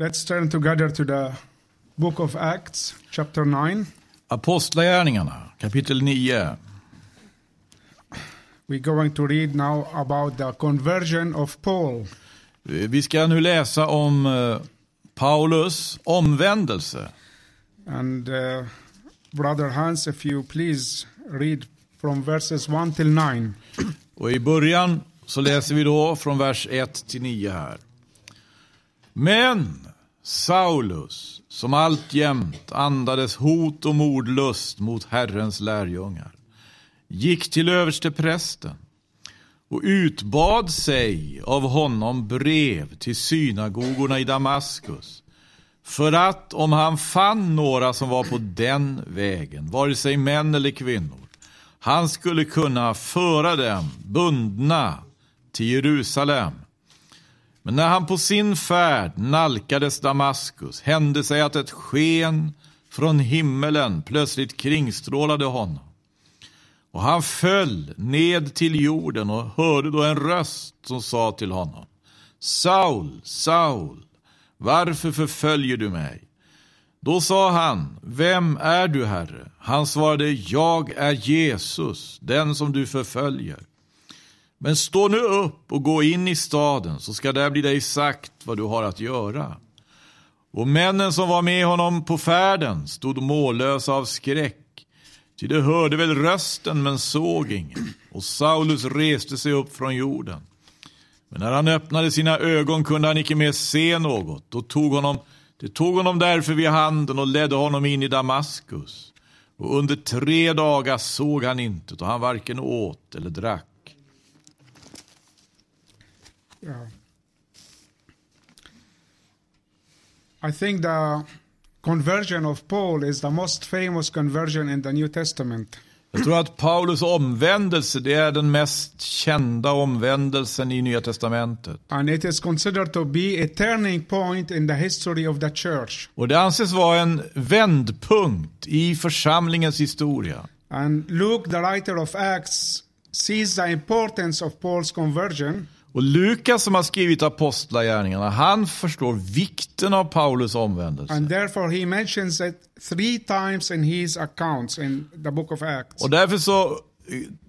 Let's turn together to the book of Acts, chapter 9. Apostlagärningarna, kapitel 9. We're going to read now about the conversion of Paul. Vi ska nu läsa om eh, Paulus omvändelse. And uh, Brother Hans, if you please read from verses 1 till 9. Och i början så läser vi då från vers 1 till 9 här. Men Saulus, som alltjämt andades hot och mordlust mot Herrens lärjungar, gick till översteprästen och utbad sig av honom brev till synagogorna i Damaskus för att om han fann några som var på den vägen, vare sig män eller kvinnor, han skulle kunna föra dem bundna till Jerusalem. Men när han på sin färd nalkades Damaskus hände sig att ett sken från himmelen plötsligt kringstrålade honom. Och han föll ned till jorden och hörde då en röst som sa till honom Saul, Saul, varför förföljer du mig? Då sa han, vem är du, Herre? Han svarade, jag är Jesus, den som du förföljer. Men stå nu upp och gå in i staden, så ska där bli dig sagt vad du har att göra. Och männen som var med honom på färden stod mållösa av skräck, ty de hörde väl rösten men såg ingen. Och Saulus reste sig upp från jorden. Men när han öppnade sina ögon kunde han icke mer se något. Då tog honom, det tog honom därför vid handen och ledde honom in i Damaskus. Och under tre dagar såg han inte, och han varken åt eller drack. Yeah. I think the conversion of Paul is the most famous conversion in the New Testament. Jag tror att Paulus omvändelse det är den mest kända omvändelsen i Nya Testamentet. And it is considered to be a turning point in the history of the church. Och det anses vara en vändpunkt i församlingens historia. And Luke, the writer of Acts, sees the importance of Paul's conversion. Och Lukas som har skrivit Apostlagärningarna, han förstår vikten av Paulus omvändelse. And therefore he mentions it three times in his accounts in the book of Acts. Och därför så eh,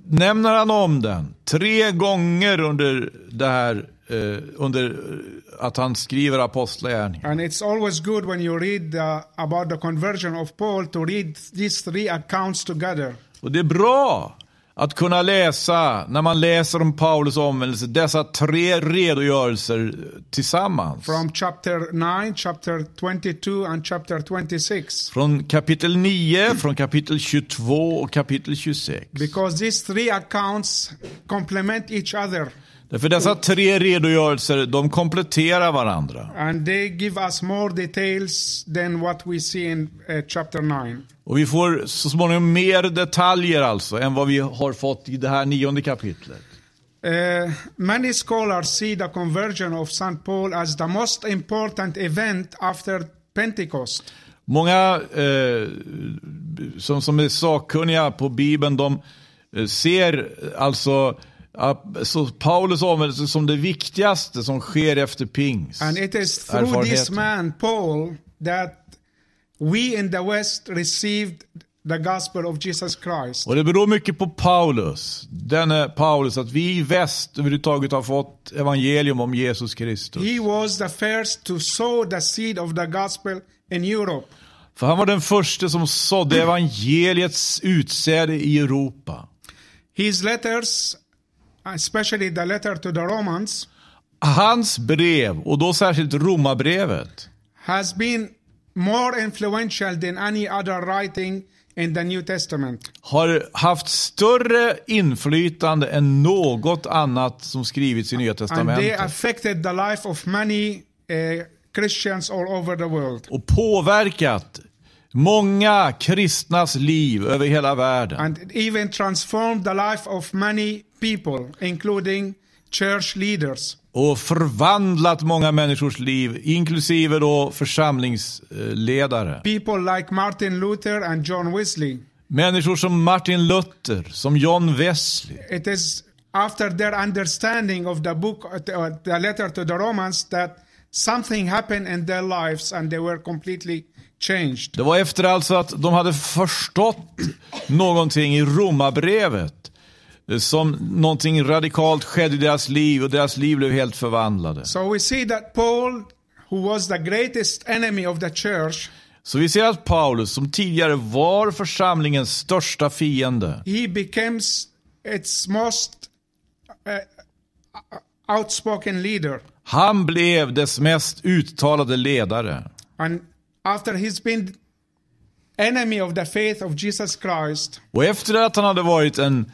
nämner han om den tre gånger under det här eh, under eh, att han skriver Apostlagärningarna. And it's always good when you read the, about the conversion of Paul to read these three accounts together. Och det är bra att kunna läsa, när man läser om Paulus omvändelse, dessa tre redogörelser tillsammans. From chapter 9, chapter 22, and chapter 26. Från kapitel 9, från kapitel 22 och kapitel 26. Because these three accounts complement each other Därför dessa tre redogörelser, de kompletterar varandra. and they give us more details than what we see in uh, chapter 9. Och vi får så småningom mer detaljer alltså än vad vi har fått i det här nionde kapitlet. Uh, many scholars see the conversion of St. Paul as the most important event after Pentecost. Många eh, som, som är sakkunniga på Bibeln, de eh, ser alltså så Paulus omvändelse som det viktigaste som sker efter pingst. And it is through this man, Paul, that we in the West received the gospel of Jesus Christ. Och det beror mycket på Paulus, denne Paulus, att vi i väst överhuvudtaget har fått evangelium om Jesus Kristus. He was the first to sow the seed of the gospel in Europe. För han var den första som sådde evangeliets utsäde i Europa. His letters, especially the letter to the Romans, Hans brev, och då särskilt romabrevet, has been more influential than any other writing in the New Testament. har haft större inflytande än något annat som skrivits i Nya And they Testamentet. affected the life of many uh, Christians all over the world. Och påverkat många kristnas liv över hela världen. And even transformed the life of many people, including church leaders. Och förvandlat många människors liv, inklusive då församlingsledare. People like Martin Luther and John Wesley. Människor som Martin Luther, som John Wesley. It is after their understanding of the book, uh, the letter to the Romans, that something happened in their lives and they were completely changed. Det var efter alltså att de hade förstått någonting i romabrevet. Som någonting radikalt skedde i deras liv och deras liv blev helt förvandlade. So we see that Paul, who was the greatest enemy of the church, Så vi ser att Paulus, som tidigare var församlingens största fiende, he becomes its most uh, outspoken leader. han blev dess mest uttalade ledare. And after he's been enemy of the faith of Jesus Christ, Och efter att han hade varit en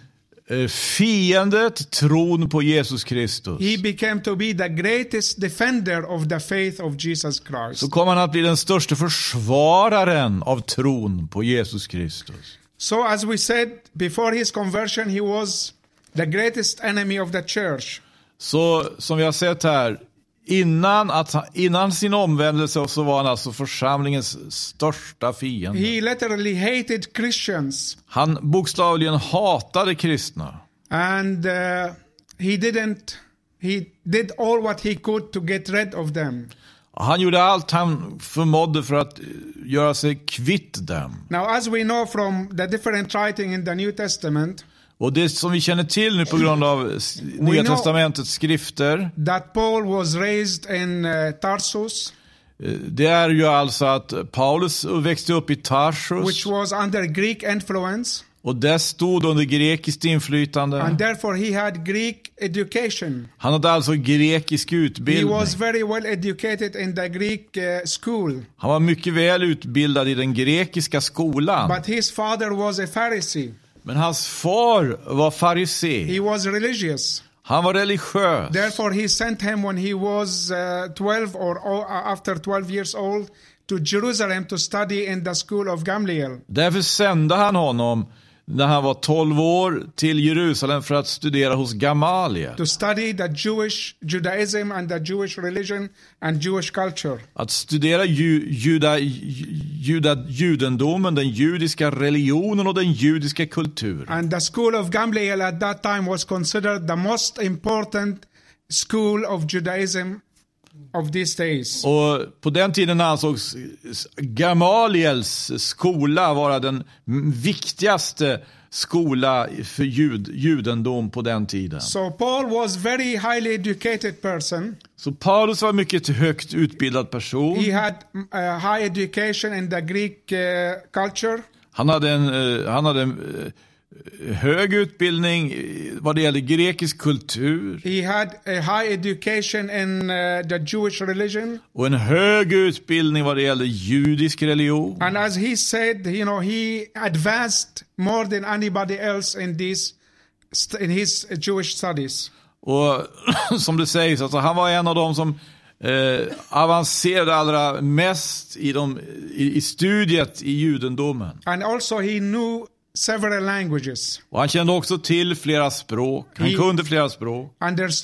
eh, fiende till tron på Jesus Kristus, he became to be the greatest defender of the faith of Jesus Christ. så kom han att bli den största försvararen av tron på Jesus Kristus. So, as we said, before his conversion, he was the greatest enemy of the church. Så som vi har sett här, innan, att, innan sin omvändelse så var han alltså församlingens största fiende. He literally hated Christians Han bokstavligen hatade kristna. and uh, he didn't, he did all what he could to get rid of them. Han gjorde allt han förmådde för att eh, göra sig kvitt dem. Now, as we know from the different writing in the New Testament, Och det som vi känner till nu på grund av Nya Testamentets skrifter, that Paul was raised in uh, Tarsus, eh, det är ju alltså att Paulus växte upp i which Tarsus was under Greek influence, och där stod under grekiskt and inflytande. therefore he had Greek education. Han hade alltså grekisk He utbildning. was very well educated in the Greek uh, school, Han var mycket väl utbildad i den grekiska skolan. but his father was a Pharisee. Men hans far var farisé. He was religious. Han var religiös. Therefore, he sent him when he was uh, 12 or uh, after 12 years old to Jerusalem to study in the school of Gamliel. Därför sände han honom när han var 12 år till Jerusalem för att studera hos Gamaliel. to study the Jewish Judaism and the Jewish religion and Jewish culture. Att studera ju, juda, juda, judendomen, den judiska religionen och den judiska kulturen. And the school of Gamliel at that time was considered the most important school of Judaism of these days. Och på den tiden ansågs Gamaliels skola vara den viktigaste skola för jud, judendom på den tiden. So Paul was very highly educated person. Så Paulus var en mycket högt utbildad person. He had uh, high education in the Greek uh, culture. Han hade en, eh, han hade en eh, hög utbildning eh, vad det gäller grekisk kultur He had a high education in uh, the Jewish religion. och en hög utbildning vad det gäller judisk religion. And as he said, you know, he advanced more than anybody else in this in his Jewish studies. Och som det sägs, alltså han var en av dem som eh, avancerade allra mest i, de, i, i studiet i judendomen. And also he knew several languages. Och han kände också till flera språk. Han He- kunde flera språk.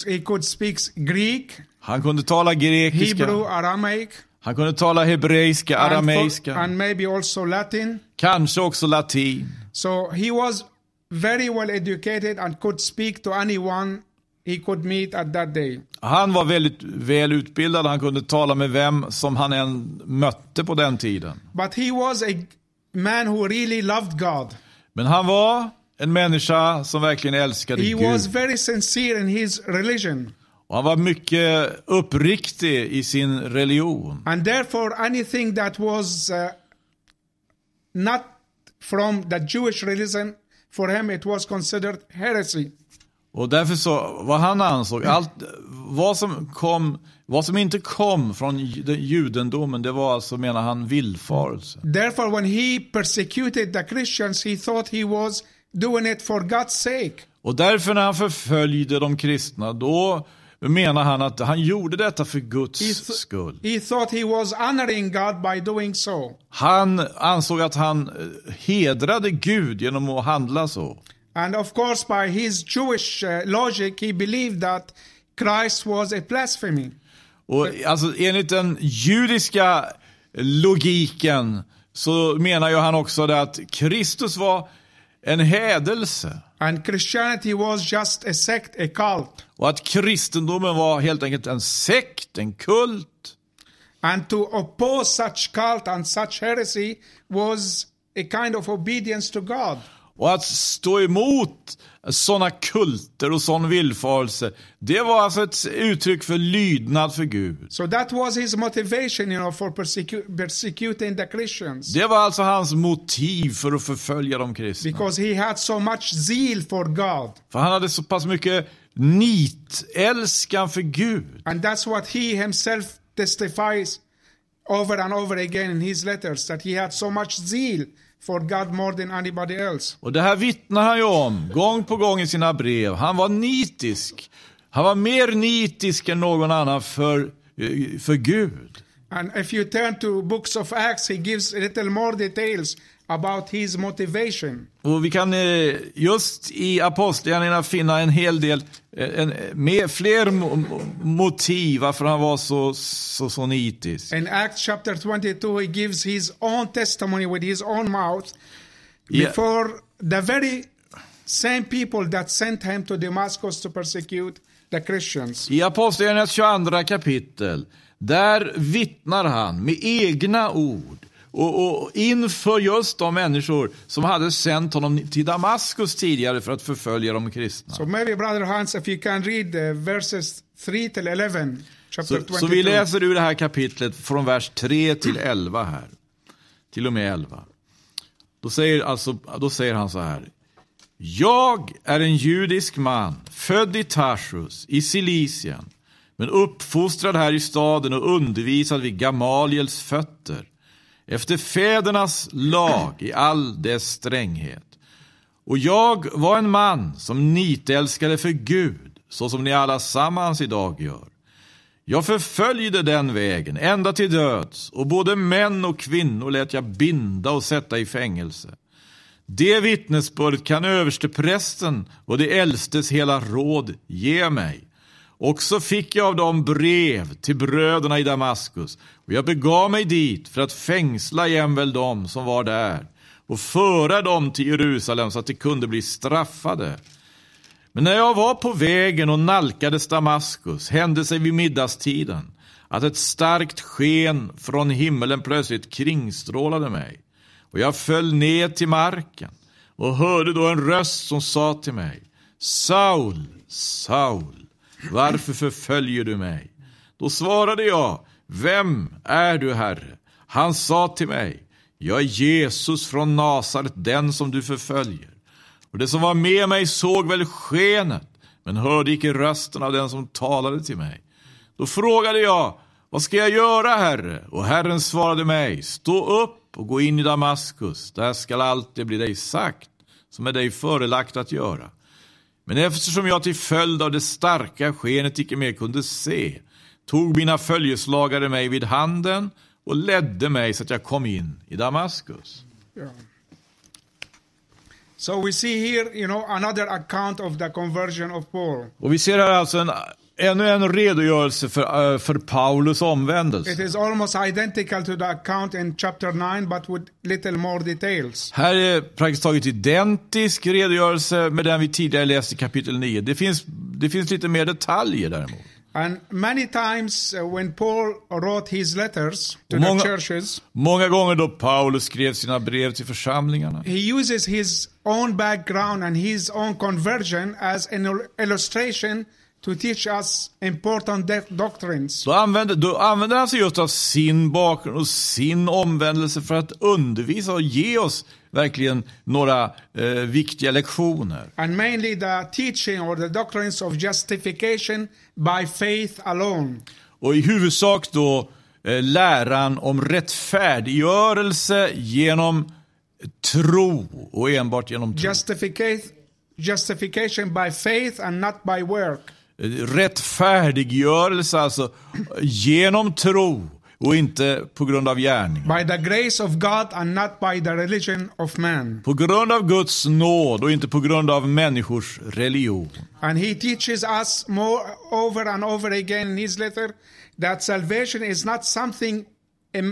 He could speak Greek, Han kunde tala grekiska. Hebrew, Aramaic, Han kunde tala hebreiska, arameiska. and maybe also Latin. Kanske också latin. So he was very well educated and could speak to anyone he could meet at that day. Han var väldigt väl utbildad. Han kunde tala med vem som han än mötte på den tiden. But he was a man who really loved God. Men han var en människa som verkligen älskade He was Gud. very sincere in his religion. Och han var mycket uppriktig i sin religion. And therefore, anything that was uh, not from the Jewish religion, for him it was considered heresy. Och därför så, vad han ansåg, allt, vad som kom, vad som inte kom från ju- den judendomen, det var alltså, menar han, villfarelse. Therefore, when he persecuted the Christians, he thought he was doing it for God's sake. Och därför när han förföljde de kristna, då menar han att han gjorde detta för Guds He, th- skull. he thought he was honoring God by doing so. Han ansåg att han eh, hedrade Gud genom att handla så. And of course, by his Jewish uh, logic, he believed that Christ was a blasphemy. Och alltså enligt den judiska logiken så menar ju han också det att Kristus var en hädelse. And Christianity was just a sect, a cult. Och att kristendomen var helt enkelt en sekt, en kult. And to oppose such cult and such heresy was a kind of obedience to God. Och att stå emot sådana kulter och sån villfarelse, det var alltså ett uttryck för lydnad för Gud. So that was his motivation, you know, for persecu- persecuting the Christians. Det var alltså hans motiv för att förfölja de kristna. Because he had so much zeal for God. För han hade så pass mycket nitälskan för Gud. And that's what he himself testifies over and over again in his letters that he had so much zeal for God more than anybody else. Och det här vittnar han ju om gång på gång i sina brev. Han var nitisk. Han var mer nitisk än någon annan för, eh, för Gud. And if you turn to books of Acts, he gives a little more details about his motivation. Och vi kan eh, just i Apostlagärningarna finna en hel del, eh, en, med fler mo- motiv varför han var så, så, så nitisk. In Acts chapter 22, he gives his own testimony with his own mouth Yeah. before the very same people that sent him to Damascus to persecute the Christians. I Apostlagärningarnas 22 kapitel, där vittnar han med egna ord och, och inför just de människor som hade sänt honom till Damaskus tidigare för att förfölja de kristna. So maybe, Brother Hans, if you can read uh, verses 3 till 11, chapter Så, 22. så vi läser ur det här kapitlet från vers 3 till 11 här. Till och med 11. Då säger, alltså, då säger han så här. Jag är en judisk man, född i Tarsus i Silicien, men uppfostrad här i staden och undervisad vid Gamaliels fötter, efter fädernas lag i all dess stränghet. Och jag var en man som nitälskade för Gud, så som ni alla sammans idag gör. Jag förföljde den vägen ända till döds och både män och kvinnor lät jag binda och sätta i fängelse. Det vittnesbördet kan översteprästen och det äldstes hela råd ge mig. Och så fick jag av dem brev till bröderna i Damaskus och jag begav mig dit för att fängsla jämväl dem som var där och föra dem till Jerusalem så att de kunde bli straffade. Men när jag var på vägen och nalkades Damaskus hände sig vid middagstiden att ett starkt sken från himmelen plötsligt kringstrålade mig. Och jag föll ner till marken och hörde då en röst som sa till mig Saul, Saul, varför förföljer du mig? Då svarade jag Vem är du, Herre? Han sa till mig Jag är Jesus från Nasaret, den som du förföljer. Och det som var med mig såg väl skenet, men hörde icke rösten av den som talade till mig. Då frågade jag, vad ska jag göra, Herre? Och Herren svarade mig, stå upp och gå in i Damaskus, där skall allt det bli dig sagt, som är dig förelagt att göra. Men eftersom jag till följd av det starka skenet icke mer kunde se, tog mina följeslagare mig vid handen och ledde mig så att jag kom in i Damaskus. Yeah. So we see here, you know, another account of the conversion of Paul. Och vi ser här alltså en, ännu en redogörelse för, eh, för Paulus omvändelse. It is almost identical to the account in chapter 9, but with little more details. Här är praktiskt taget identisk redogörelse med den vi tidigare läste i kapitel 9. Det finns, det finns lite mer detaljer däremot. And many times uh, when Paul wrote his letters to Många- the churches, Många gånger då Paulus skrev sina brev till församlingarna he uses his own background and his own conversion as an il- illustration to teach us important doctrines. då använder, då använder han sig just av sin bakgrund och sin omvändelse för att undervisa och ge oss verkligen några eh, viktiga lektioner. And mainly the teaching or the doctrines of justification by faith alone. Och i huvudsak då eh, läran om rättfärdiggörelse genom tro och enbart genom tro. Justification, justification by faith and not by work. Rättfärdiggörelse alltså genom tro och inte på grund av gärning. By the grace of God and not by the religion of man. På grund av Guds nåd och inte på grund av människors religion. And he teaches us more over and over again in his letter that salvation is not something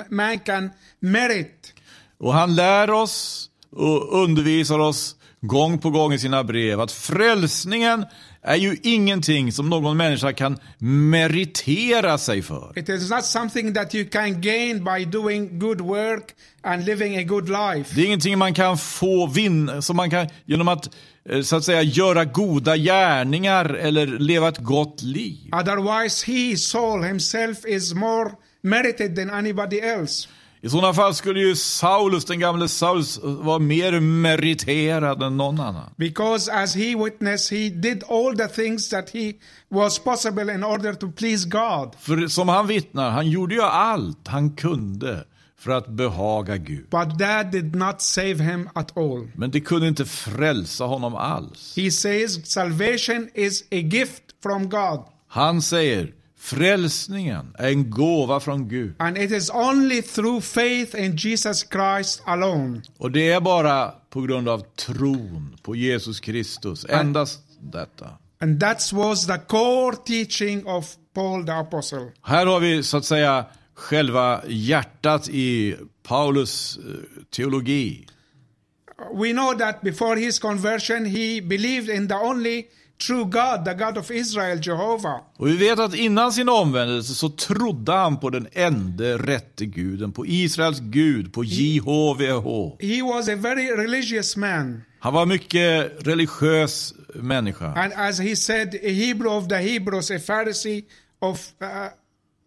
man can merit, Och han lär oss och undervisar oss gång på gång i sina brev att frälsningen är ju ingenting som någon människa kan meritera sig för. It is not something that you can gain by doing good work and living a good life. Det är ingenting man kan få vinna, som man kan genom att eh, så att säga göra goda gärningar eller leva ett gott liv. Otherwise, he, Saul himself, is more merited than anybody else. I sådana fall skulle ju Saulus, den gamle Saulus, vara mer meriterad än någon annan. Because as he witnessed, he did all the things that he was possible in order to please God. För som han vittnar, han gjorde ju allt han kunde för att behaga Gud. But that did not save him at all. Men det kunde inte frälsa honom alls. He says salvation is a gift from God. Han säger, frälsningen är en gåva från Gud. And it is only through faith in Jesus Christ alone. Och det är bara på grund av tron på Jesus Kristus. Endast detta. And that was the core teaching of Paul the Apostle. Här har vi så att säga själva hjärtat i Paulus eh, teologi. We know that before his conversion, he believed in the only true God, the God of Israel, Jehovah. Och vi vet att innan sin omvändelse så trodde han på den ende rätte guden, på Israels Gud, på JHVH. He was a very religious man. Han var mycket religiös människa. And as he said, a Hebrew of the Hebrews, a Pharisee of uh,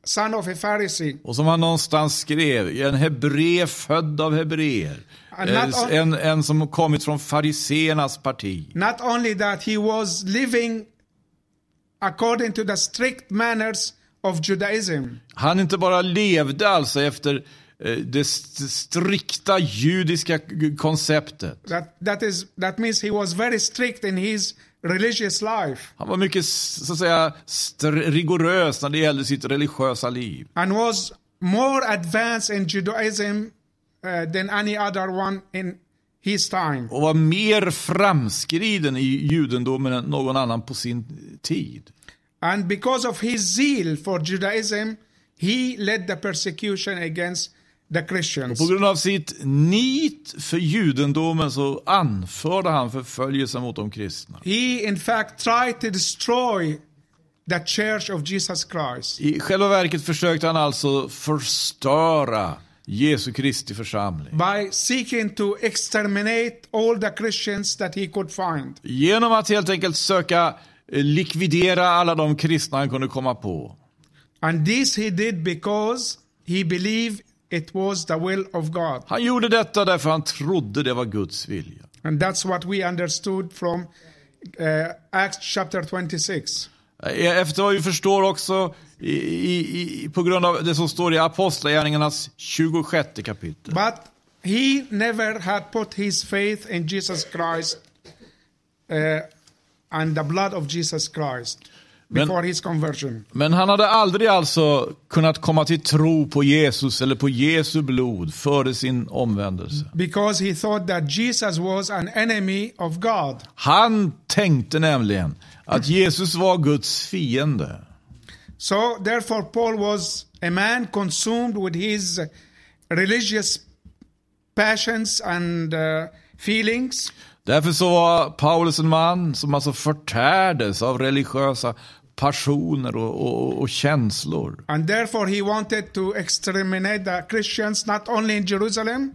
son of a Pharisee. Och som han någonstans skrev, en hebré född av hebreer. Not on- En, en som kommit från fariseernas parti. Not only that, he was living according to the strict manners of Judaism. Han inte bara levde alltså efter eh, det st- strikta judiska konceptet. That, that, is, that means he was very strict in his religious life Han var mycket så att säga rigorös när det gällde sitt religiösa liv. and was more advanced in Judaism uh, than any other one in his time. Och var mer framskriden i judendomen än någon annan på sin tid. And because of his zeal for Judaism, he led the persecution against Christians. På grund av sitt nit för judendomen så anförde han förföljelsen mot de kristna. He, in fact, tried to destroy the church of Jesus Christ. I själva verket försökte han alltså förstöra Jesu Kristi församling. by seeking to exterminate all the Christians that he could find. Genom att helt enkelt söka eh, likvidera alla de kristna han kunde komma på. And this he did because he believed it was the will of God. Han gjorde detta därför han trodde det var Guds vilja. And that's what we understood from uh, Acts chapter 26. Eh, Efter vad vi förstår också i, i, i, på grund av det som står i Apostlagärningarnas 26 kapitel. But he never had put his faith in Jesus Christ uh, and the blood of Jesus Christ before his conversion. Men han hade aldrig alltså kunnat komma till tro på Jesus eller på Jesu blod före sin omvändelse. Because he thought that Jesus was an enemy of God. Han tänkte nämligen att Jesus var Guds fiende. So, therefore, Paul was a man consumed with his religious passions and uh, feelings. Därför så var Paulus en man som alltså förtärdes av religiösa passioner och, och, och känslor. And therefore, he wanted to exterminate the Christians not only in Jerusalem,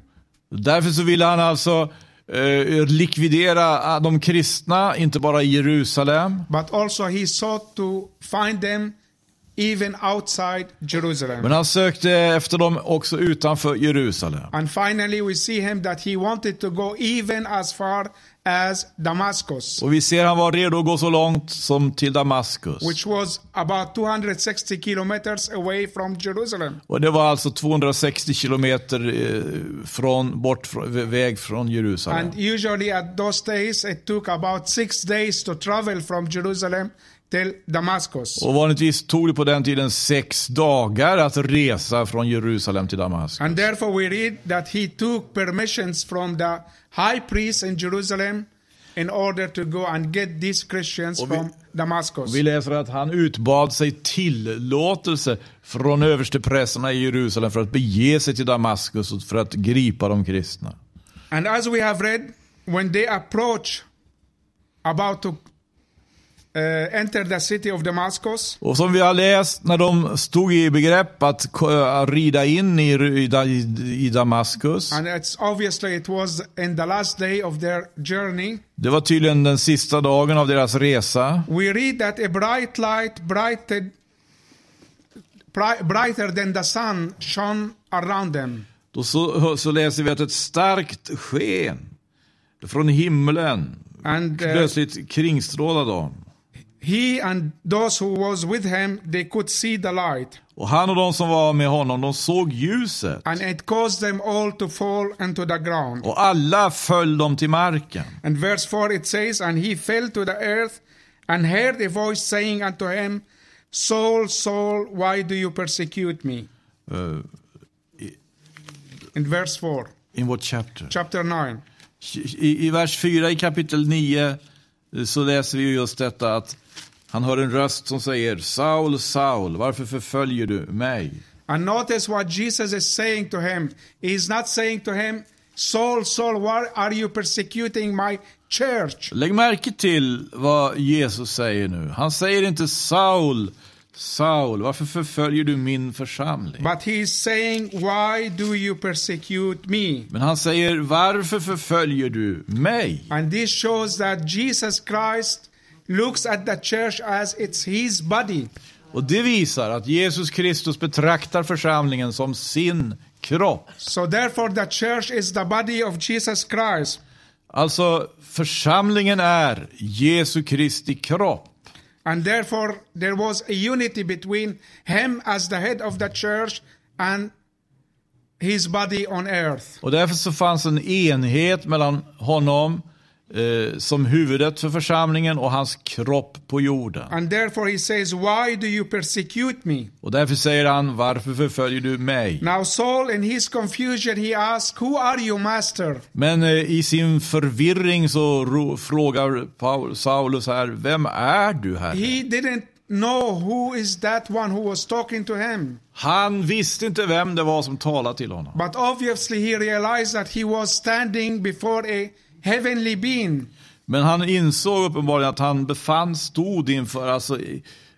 Därför så ville han alltså eh, likvidera de kristna, inte bara i Jerusalem. but also he sought to find them even outside Jerusalem. Men han sökte efter dem också utanför Jerusalem. And finally, we see him that he wanted to go even as far as Damascus, Och vi ser han var redo att gå så långt som till Damaskus. which was about 260 kilometers away from Jerusalem. Och det var alltså 260 kilometer eh, från, bort från, väg från Jerusalem. And usually at those days, it took about six days to travel from Jerusalem till Damascus. Och vanligtvis tog det på den tiden sex dagar att resa från Jerusalem till Damaskus. And therefore, we read that he took permissions from the high priest in Jerusalem in order to go and get these Christians vi- from Damascus. Vi läser att han utbad sig tillåtelse från översteprästerna i Jerusalem för att bege sig till Damaskus och för att gripa de kristna. And as we have read, when they approach about to uh, enter the city of Damascus, Och som vi har läst när de stod i begrepp att rida in i, i, i Damaskus. and it's obviously it was in the last day of their journey. Det var tydligen den sista dagen av deras resa. We read that a bright light, brighted, bri- brighter than the sun, shone around them. Då så, så läser vi att ett starkt sken från himlen And uh, plötsligt kringstrålade dem. He and those who was with him, they could see the light. Och han och de som var med honom, de såg ljuset. And it caused them all to fall into the ground. Och alla föll dem till marken. And verse 4 it says, And he fell to the earth and heard a voice saying unto him, Saul, Saul, why do you persecute me? Uh, In verse 4, in what chapter? chapter 9. I, I vers 4 i kapitel 9 eh, så läser vi ju just detta att han hör en röst som säger Saul, Saul, varför förföljer du mig? And notice what Jesus is saying to him. He's not saying to him, Saul, Saul, why are you persecuting my church? Lägg märke till vad Jesus säger nu. Han säger inte Saul, Saul, varför förföljer du min församling? But he's saying, Why do you persecute me? Men han säger varför förföljer du mig? And this shows that Jesus Christ looks at the church as it's his body. Och det visar att Jesus Kristus betraktar församlingen som sin kropp. So therefore the church is the body of Jesus Christ. Alltså församlingen är Jesu Kristi kropp. And therefore there was a unity between him as the head of the church and his body on earth. Och därför så fanns en enhet mellan honom eh, som huvudet för församlingen och hans kropp på jorden. And therefore he says, Why do you persecute me? Och därför säger han, varför förföljer du mig? Now Saul in his confusion he asked, Who are you master? Men eh, i sin förvirring så ro, frågar Paul, Saulus här, vem är du här? He didn't know who is that one who was talking to him. Han visste inte vem det var som talade till honom. But obviously he realized that he was standing before a heavenly being. Men han insåg uppenbarligen att han befann, stod inför, alltså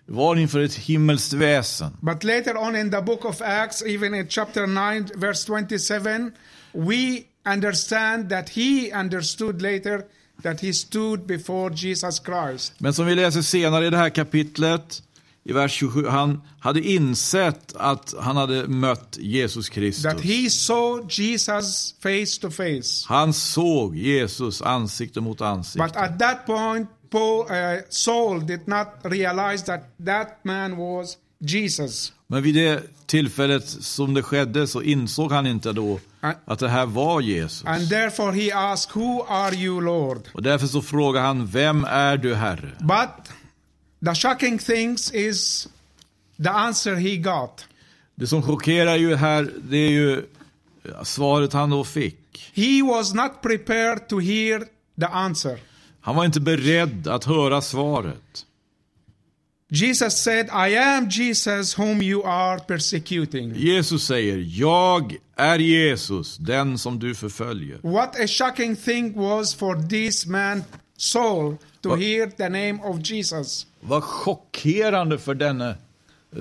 var inför ett himmelskt väsen. But later on in the book of Acts, even in chapter 9, verse 27, we understand that he understood later that he stood before Jesus Christ. Men som vi läser senare i det här kapitlet, i vers 27, han hade insett att han hade mött Jesus That Kristus. he saw Jesus face to face. Han såg Jesus ansikte mot But ansikte. at that point, Paul, uh, Saul did not realize that that man was Jesus. Men vid det tillfället som det skedde så insåg han inte då att det här var Jesus. And therefore he asked, Who are you, Lord? Och därför så frågar han, vem är du Herre? But the shocking things is the answer he got. Det som chockerar ju här, det är ju svaret han då fick. He was not prepared to hear the answer. Han var inte beredd att höra svaret. Jesus said, I am Jesus whom you are persecuting. Jesus säger, jag är Jesus, den som du förföljer. What a shocking thing was for this man, Saul, to What- hear the name of Jesus. Vad chockerande för denne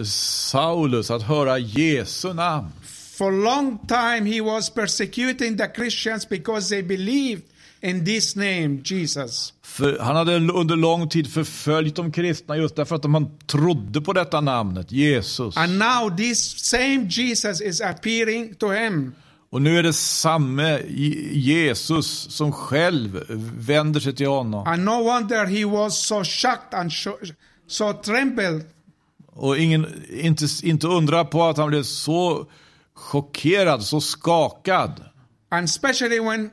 Saulus att höra Jesu namn. For long time he was persecuting the Christians because they believed in this name, Jesus. För han hade under lång tid förföljt de kristna just därför att de trodde på detta namnet, Jesus. And now this same Jesus is appearing to him. Och nu är det samme Jesus som själv vänder sig till honom. And no wonder he was so shocked and so, trembled Och ingen, inte, inte undra på att han blev så chockerad, så skakad. And especially when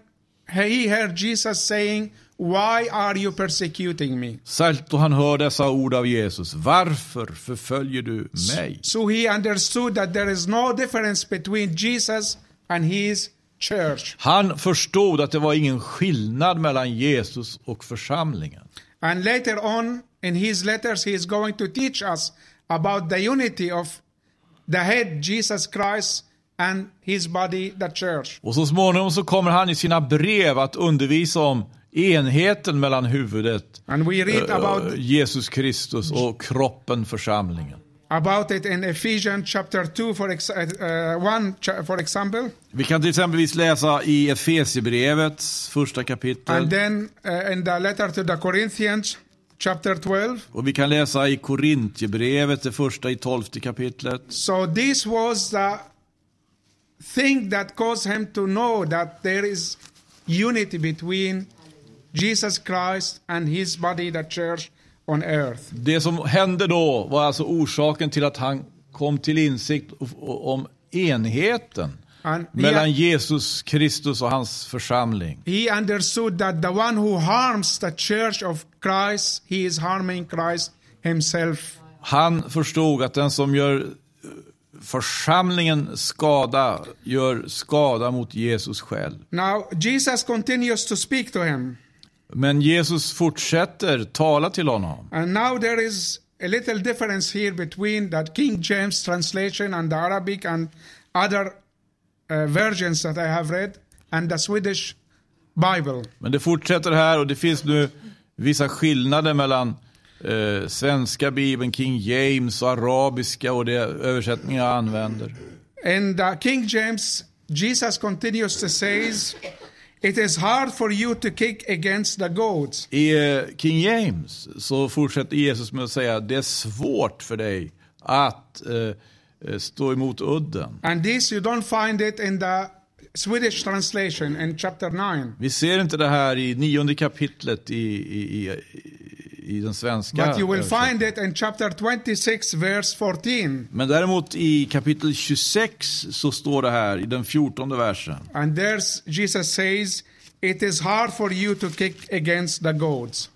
he heard Jesus saying, Why are you persecuting me? Särskilt då han hör dessa ord av Jesus. Varför förföljer du mig? So he understood that there is no difference between Jesus and his church. Han förstod att det var ingen skillnad mellan Jesus och församlingen. And later on in his letters, he is going to teach us about the unity of the head, Jesus Christ, and his body, the church. Och så småningom så kommer han i sina brev att undervisa om enheten mellan huvudet, And we read eh, Jesus Kristus och kroppen, församlingen. About it in Ephesians chapter 2, for ex- uh, 1, cha- for example. Vi kan till exempelvis läsa i Efesierbrevets första kapitel. And then uh, in the letter to the Corinthians, chapter 12. Och vi kan läsa i Korintierbrevet, det första i tolfte kapitlet. So this was the thing that caused him to know that there is unity between Jesus Christ and his body, the church, on earth. Det som hände då var alltså orsaken till att han kom till insikt om enheten And mellan Jesus Kristus och hans församling. he understood that the one who harms the church of Christ, he is harming Christ himself. Han förstod att den som gör eh, församlingen skada, gör skada mot Jesus själv. Now, Jesus continues to speak to him. Men Jesus fortsätter tala till honom. And now there is a little difference here between the King James translation and the Arabic and other uh, versions that I have read and the Swedish Bible. Men det fortsätter här och det finns nu vissa skillnader mellan eh, svenska bibeln, King James och arabiska och de översättningar jag använder. In the King James, Jesus continues to says, "It is hard for you to kick against the goats." I eh, King James så fortsätter Jesus med att säga det är svårt för dig att eh, eh, stå emot udden. And this you don't find it in the Swedish translation in chapter 9. Vi ser inte det här i nionde kapitlet i, i, i, i den svenska But you will find it in chapter 26 verse 14. Men däremot i kapitel 26 så står det här i den fjortonde versen. And there's Jesus says, It is hard for you to kick against the goats.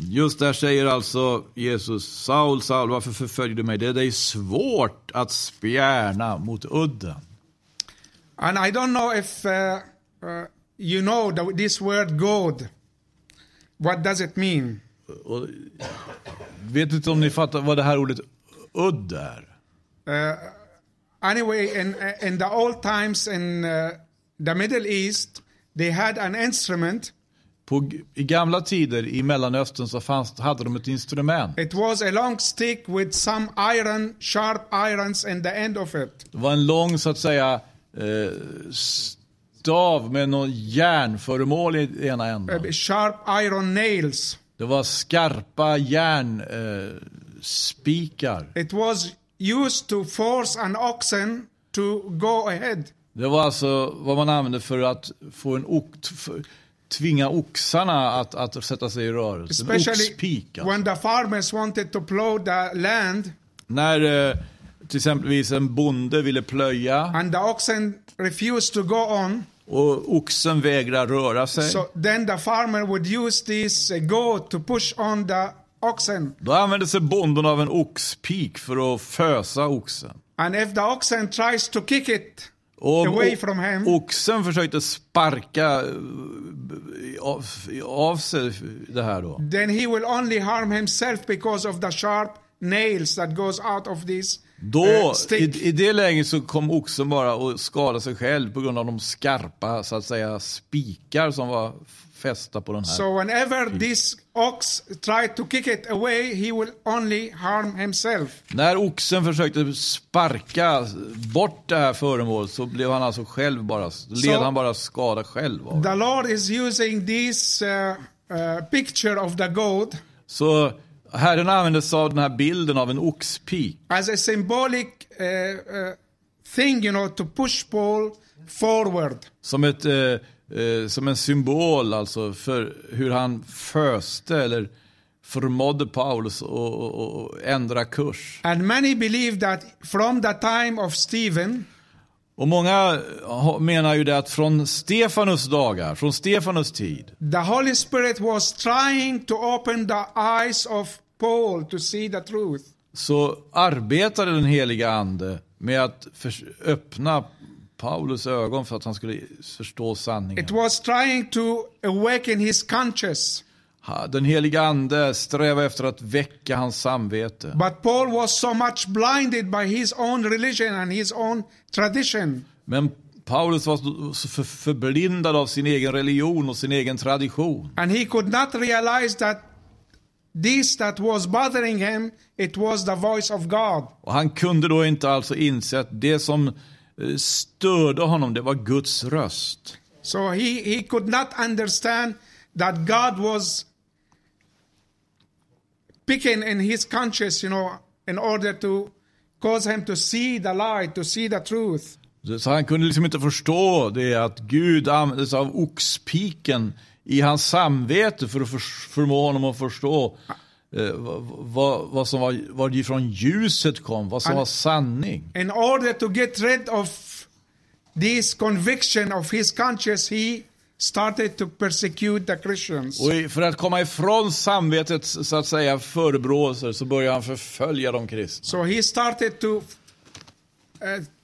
Just där säger alltså Jesus, Saul, Saul, varför förföljer du mig? Det är dig svårt att spjärna mot udden. And I don't know if uh, uh, you know this word goad. What does it mean? Och, vet inte om ni fattar vad det här ordet udd är? Uh, anyway, in, in the old times in uh, the Middle East, they had an instrument. På, I gamla tider i Mellanöstern så fanns, hade de ett instrument. It was a long stick with some iron, sharp irons in the end of it. Det var en lång, så att säga, eh, stav med någon järnföremål i ena änden. Uh, sharp iron nails. Det var skarpa järnspikar. Eh. It was used to force an oxen to go ahead. Det var alltså vad man använde för att få en ok, för, tvinga oxarna att, att sätta sig i rörelse. En Especially oxpik. Alltså. when the farmers wanted to plow the land När eh, till exempelvis en bonde ville plöja and the oxen refused to go on. Och oxen vägrar röra sig. So then the farmer would use this uh, goat to push on the oxen. Då använde sig bonden av en oxpik för att fösa oxen. And if the oxen tries to kick it Och away from him, oxen försökte sparka eh, av, av sig det här då. then he will only harm himself because of the sharp nails that goes out of this Då, stick. i, i det läget så kom oxen bara att skada sig själv på grund av de skarpa, så att säga, spikar som var fästa på den här. So whenever this ox tried to kick it away, he will only harm himself. När oxen försökte sparka bort det här föremålet så blev han alltså själv bara, led han bara skada själv av. The Lord is using this uh, uh, picture of the goat Så Herren använde sig av den här bilden av en oxpik as a symbolic uh, uh, thing, you know, to push Paul forward. som, ett, eh, som en symbol alltså för hur han föste eller förmådde Paulus att ändra kurs. And many believe that from the time of Stephen, Och många ha- menar ju det att från Stefanus dagar, från Stefanus tid, the Holy Spirit was trying to open the eyes of Paul to see the truth. så arbetade den heliga ande med att öppna Paulus ögon för att han skulle förstå sanningen. It was trying to awaken his conscience. Den heliga ande strävar efter att väcka hans samvete. But Paul was so much blinded by his own religion and his own tradition Men Paulus var så- så för- förblindad av sin egen religion och sin egen tradition. and he could not realize that this that was bothering him it was the voice of God. Och han kunde då inte alltså inse att det som eh, störde honom, det var Guds röst. So he, he could not understand that God was picking in his conscience, you know, in order to cause him to see the light, to see the truth. Så han kunde liksom inte förstå det att Gud använde sig av oxpiken i hans samvete för att för, förmå honom att förstå eh, vad, vad, som var, varifrån ljuset kom, vad som var sanning. In order to get rid of this conviction of his conscience, he started to persecute the Christians. Och för att komma ifrån samvetets så att säga förebråelser så började han förfölja de kristna. So he started to, uh,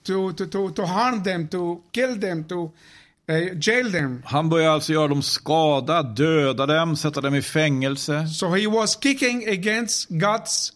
to, to, to, to harm them, to kill them, to uh, jail them. Han började alltså göra dem skada, döda dem, sätta dem i fängelse. So he was kicking against God's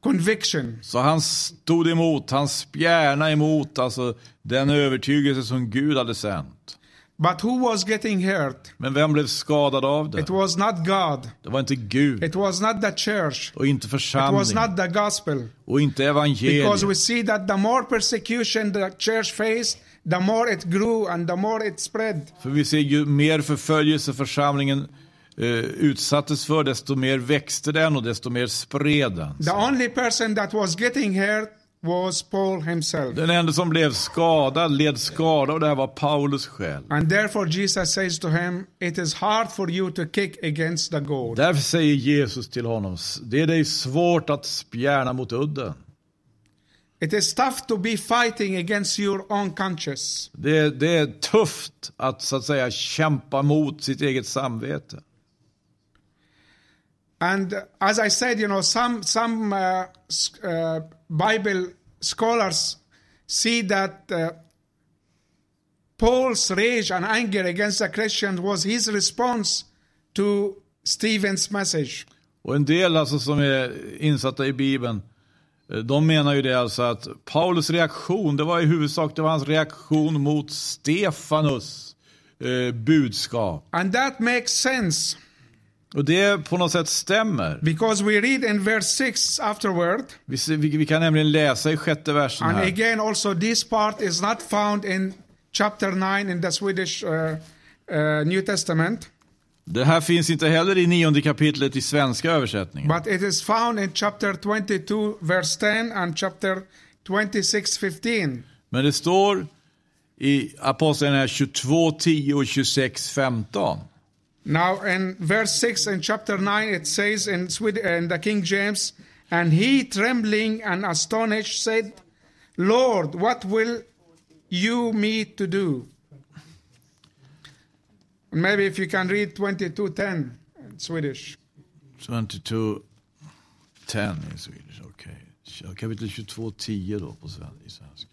conviction. Så han stod emot, han spjärnade emot alltså den övertygelse som Gud hade sänt. But who was getting hurt? Men vem blev skadad av det? It was not God. Det var inte Gud It was not the church. och inte It was församlingen not the gospel. och inte Because we evangeliet. see that the more persecution the church faced, the more it grew and the more it spread. För vi ser ju mer förföljelse församlingen eh, utsattes för, desto mer växte den och desto mer spred den. The only person that was getting hurt was Paul himself. Den enda som blev skadad, led skada och det här var Paulus själv. And therefore Jesus says to him, It is hard for you to kick against the goad. Därför säger Jesus till honom, det är dig svårt att spjärna mot udden. It is tough to be fighting against your own conscience. Det, det är tufft att så att säga kämpa mot sitt eget samvete. And as I said, you know, some some uh, uh, Bible scholars see that uh, Paul's rage and anger against the Christians was his response to Stephen's message. Och en del alltså som är insatta i Bibeln, eh, de menar ju det alltså att Paulus reaktion, det var i huvudsak det var hans reaktion mot Stefanus eh, budskap. And that makes sense Och det på något sätt stämmer. because we read in verse 6 afterward, Vi, vi, vi kan nämligen läsa i sjätte versen and här. again also this part is not found in chapter 9 in the Swedish uh, uh, New Testament, Det här finns inte heller i nionde kapitlet i svenska översättningen. but it is found in chapter 22 verse 10 and chapter 26 15. Men det står i Apostlagärningarna 22.10 och 26.15. Now, in verse 6 in chapter 9, it says in, Swed- in the King James, And he, trembling and astonished, said, Lord, what will you me to do? Maybe if you can read 22.10 in Swedish. 22.10 i Swedish, okej. Okay. Kapitel 22.10 då på svenska.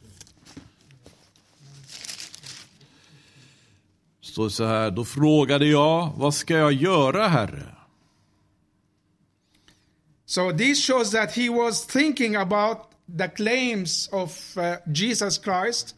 Står så här, då frågade jag, vad ska jag göra herre? So this shows that he was thinking about the claims of uh, Jesus Christ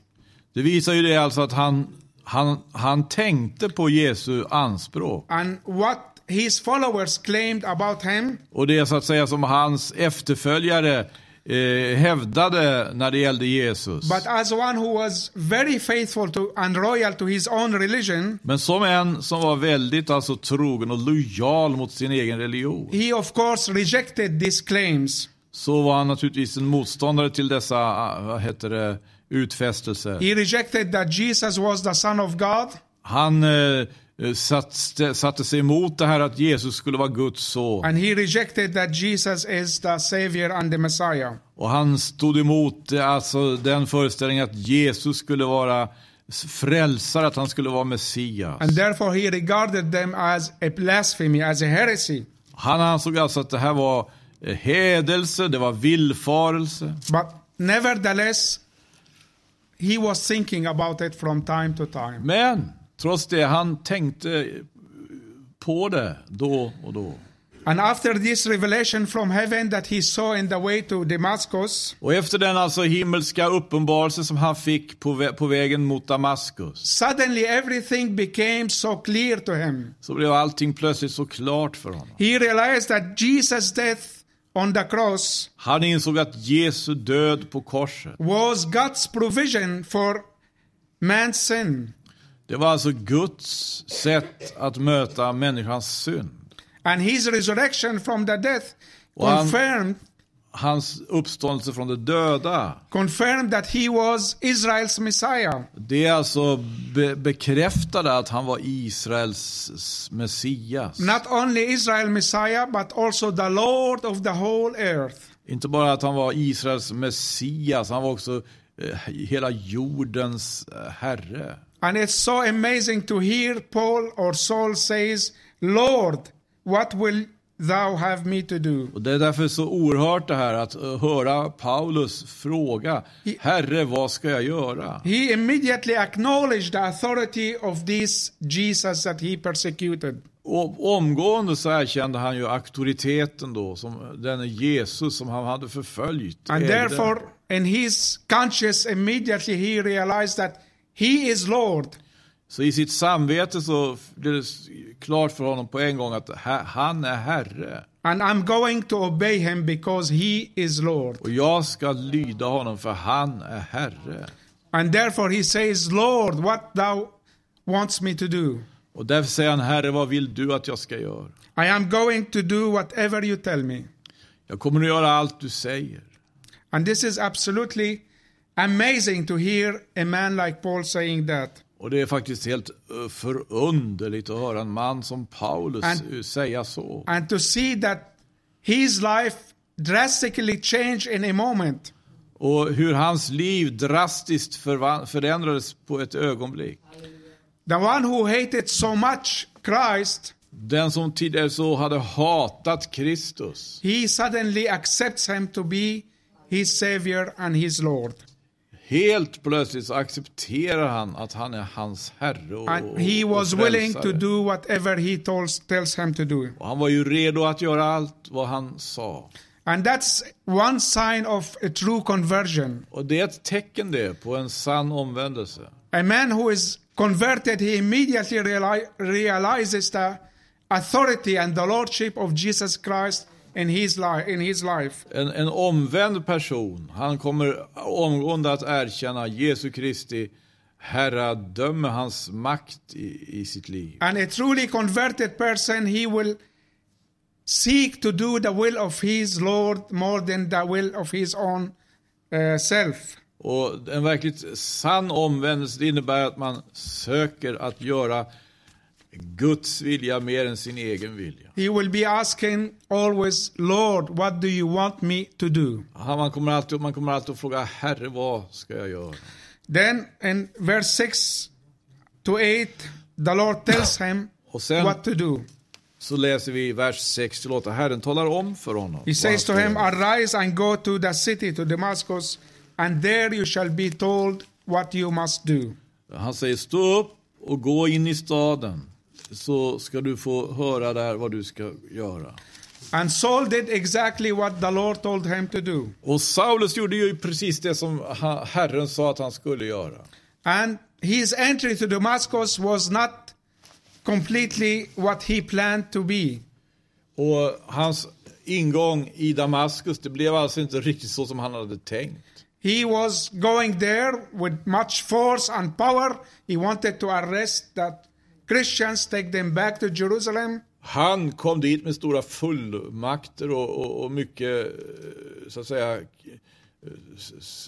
Det visar ju det alltså att han, han, han tänkte på Jesu anspråk. and what his followers claimed about him. Och det är så att säga som hans efterföljare eh, hävdade när det gällde Jesus. But as one who was very faithful to and loyal to his own religion, Men som en som var väldigt alltså trogen och lojal mot sin egen religion he of course rejected these claims. så var han naturligtvis en motståndare till dessa ah, vad heter det, utfästelser. He rejected that Jesus was the Son of God. Han eh, satt, satte sig emot det här att Jesus skulle vara Guds son. And he rejected that Jesus is the Savior and the Messiah. Och han stod emot eh, alltså, den föreställningen att Jesus skulle vara frälsare, att han skulle vara Messias. And therefore he regarded them as a blasphemy, as a heresy. Han ansåg alltså att det här var eh, hädelse, det var villfarelse. But nevertheless, he was thinking about it from time to time. Men trots det, han tänkte på det då och då. And after this revelation from heaven that he saw in the way to Damascus, Och efter den alltså himmelska uppenbarelse som han fick på, vä- på vägen mot Damaskus suddenly everything became so clear to him. så blev allting plötsligt så klart för honom. He realized that Jesus' death on the cross Han insåg att Jesu död på korset, was God's provision for man's sin. Det var alltså Guds sätt att möta människans synd. And his resurrection from the death confirmed, Hans uppståndelse från de döda, confirmed that he was Israel's Messiah. det är alltså be- bekräftade att han var Israels Messias. Not only Israel Messiah, but also the Lord of the whole earth. Inte bara att han var Israels Messias, han var också eh, hela jordens eh, herre. And it's so amazing to hear Paul or Saul says, Lord, what will thou have me to do? Och Det är därför så oerhört det här att eh, höra Paulus fråga, Herre, vad ska jag göra? He immediately acknowledged the authority of this Jesus that he persecuted. Och omgående så erkände han ju auktoriteten då, som denne Jesus som han hade förföljt. And ägde. therefore, in his conscience, immediately he realized that he is Lord. Så i sitt samvete så blev det klart för honom på en gång att ha- han är Herre. And I'm going to obey him because he is Lord. Och jag ska lyda honom för han är Herre. And therefore he says, Lord, what thou wants me to do. Och därför säger han, Herre, vad vill du att jag ska göra? I am going to do whatever you tell me. Jag kommer att göra allt du säger. And this is absolutely amazing to hear a man like Paul saying that. Och det är faktiskt helt eh, förunderligt att höra en man som Paulus And- eh, säga så. And to see that his life drastically changed in a moment. Och hur hans liv drastiskt förändrades på ett ögonblick. The one who hated so much Christ, Den som tidigare så hade hatat Kristus, he suddenly accepts him to be his savior and his Lord. Helt plötsligt så accepterar han att han är hans herre och, And he och was willing to do whatever he tells, tells him to do. Och han var ju redo att göra allt vad han sa. And that's one sign of a true conversion. Och det är ett tecken det på en sann omvändelse. A man who is converted, he immediately reali- realizes the authority and the lordship of Jesus Christ in his life. In his life, En, en omvänd person, han kommer omgående att erkänna Jesu Kristi herradöme, hans makt i, i sitt liv. and a truly converted person, he will seek to do the will of his Lord more than the will of his own uh, self. Och en verkligt sann omvändelse innebär att man söker att göra Guds vilja mer än sin egen vilja. He will be asking always, Lord, what do you want me to do? Man kommer, alltid, man kommer alltid att fråga Herre, vad ska jag göra? Then in verse 6 to 8, the Lord tells him Och sen what to do. så läser vi vers 6 till 8. Herren talar om för honom. He says to him. Arise and go to the city, to Damascus, and there you shall be told what you must do. Han säger stå upp och gå in i staden så ska du få höra där vad du ska göra. And Saul did exactly what the Lord told him to do. Och Saulus gjorde ju precis det som Herren sa att han skulle göra. And his entry to Damascus was not completely what he planned to be. Och hans ingång i Damaskus, det blev alltså inte riktigt så som han hade tänkt. He was going there with much force and power. He wanted to arrest the Christians, take them back to Jerusalem. Han kom dit med stora fullmakter och, och, och mycket, eh, så att säga, eh,